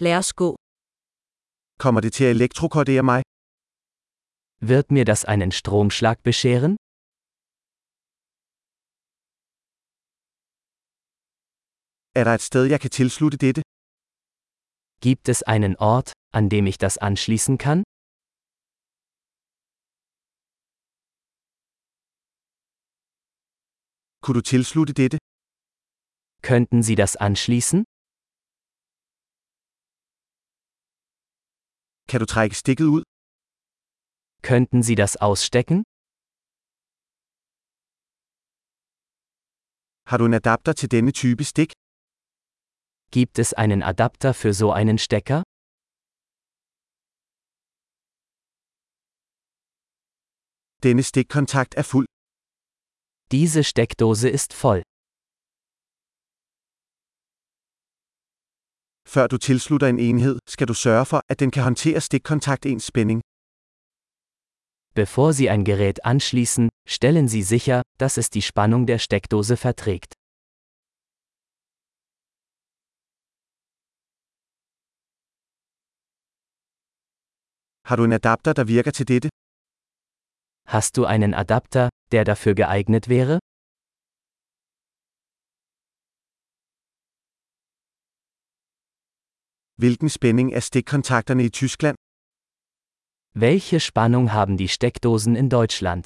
Lad os gå. Kommer det til at elektrokortere mig? Wird mir das einen Stromschlag bescheren? Er der et sted, jeg kan tilslutte dette? Gibt es einen Ort, an dem ich das anschließen kann? Kunne du tilslutte dette? Könnten Sie das anschließen? Kan du trække stikket ud? Könnten Sie das ausstecken? Har du en adapter til denne type stik? Gibt es einen Adapter für so einen Stecker? Denne stikkontakt er fuld. Diese Steckdose ist voll. Før du tilslutter en enhed, skal du sørge for, at den kan håndtere stikkontakt ens spænding. Bevor Sie ein Gerät anschließen, stellen Sie sicher, dass es die Spannung der Steckdose verträgt. Har du en adapter, der virker til dette? Hast du einen Adapter, der dafür geeignet wäre? Hvilken spænding er stikkontakterne i Tyskland? Welche Spannung haben die Steckdosen in Deutschland?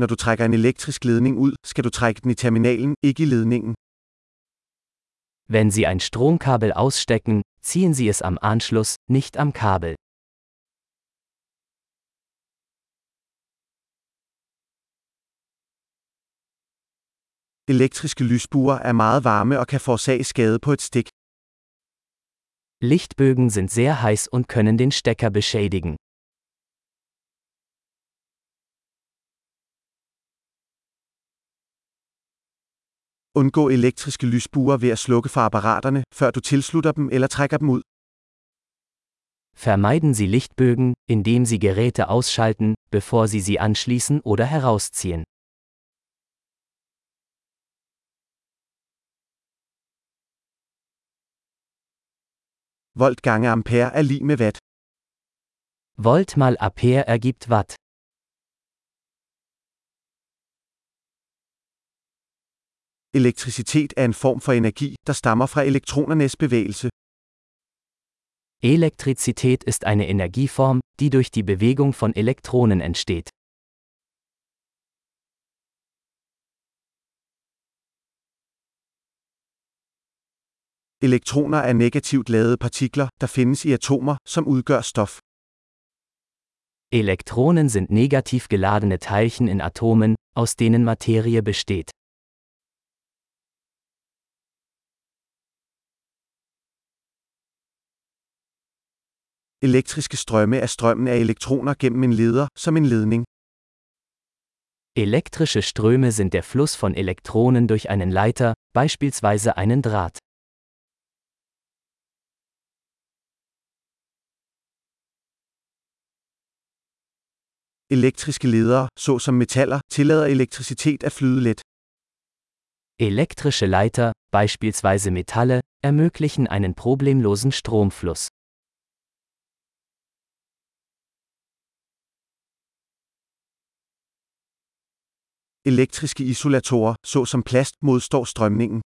Når du trækker en elektrisk ledning ud, skal du trække den i terminalen, ikke i ledningen. Wenn Sie ein Stromkabel ausstecken, ziehen Sie es am Anschluss, nicht am Kabel. Elektriske lysbuer er meget varme og kan forårsage skade på et stik. Lichtbögen sind sehr heiß und können den Stecker beschädigen. Undgå elektriske lysbuer ved at slukke for apparaterne, før du tilslutter dem eller trækker dem ud. Vermeiden Sie Lichtbögen, indem Sie Geräte ausschalten, bevor Sie sie anschließen oder herausziehen. Volt gange ampere er lig med watt. Volt mal Ampere ergibt Watt. Elektricitet er en form for energi, der stammer fra elektronernes bevægelse. Elektrizität ist eine Energieform, die durch die Bewegung von Elektronen entsteht. Elektroner er negativt ladede partikler, der findes i atomer, som udgør stof. Elektronen sind negativ geladene Teilchen in Atomen, aus denen Materie besteht. Elektriske strømme er strømmen af elektroner gennem en leder, som en ledning. Elektrische Ströme sind der Fluss von Elektronen durch einen Leiter, beispielsweise einen Draht. Elektriske ledere, såsom metaller, tillader elektricitet at flyde let. Elektrische Leiter, beispielsweise Metalle, ermöglichen einen problemlosen Stromfluss. Elektriske isolatorer, såsom plast, modstår strømningen.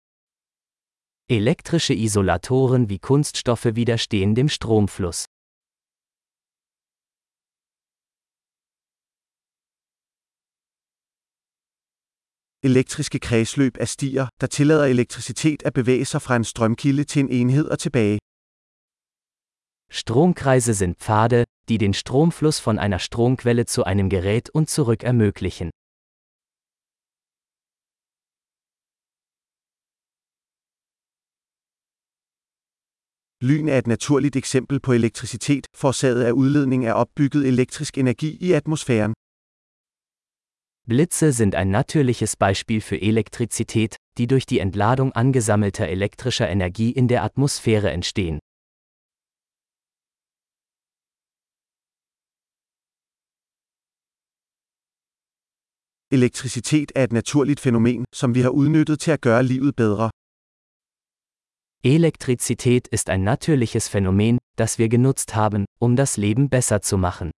Elektrische Isolatoren wie Kunststoffe widerstehen dem Stromfluss. Elektriske kredsløb er stier, der tillader elektricitet at bevæge sig fra en strømkilde til en enhed og tilbage. Stromkreise sind Pfade, die den Stromfluss von einer Stromquelle zu einem Gerät und zurück ermöglichen. Lyn er et naturligt eksempel på elektricitet, forårsaget af udledning af opbygget elektrisk energi i atmosfæren. Blitze sind ein natürliches Beispiel für Elektrizität, die durch die Entladung angesammelter elektrischer Energie in der Atmosphäre entstehen. Elektricitet er et naturligt fænomen, som vi har udnyttet til at gøre livet bedre. Elektrizität ist ein natürliches Phänomen, das wir genutzt haben, um das Leben besser zu machen.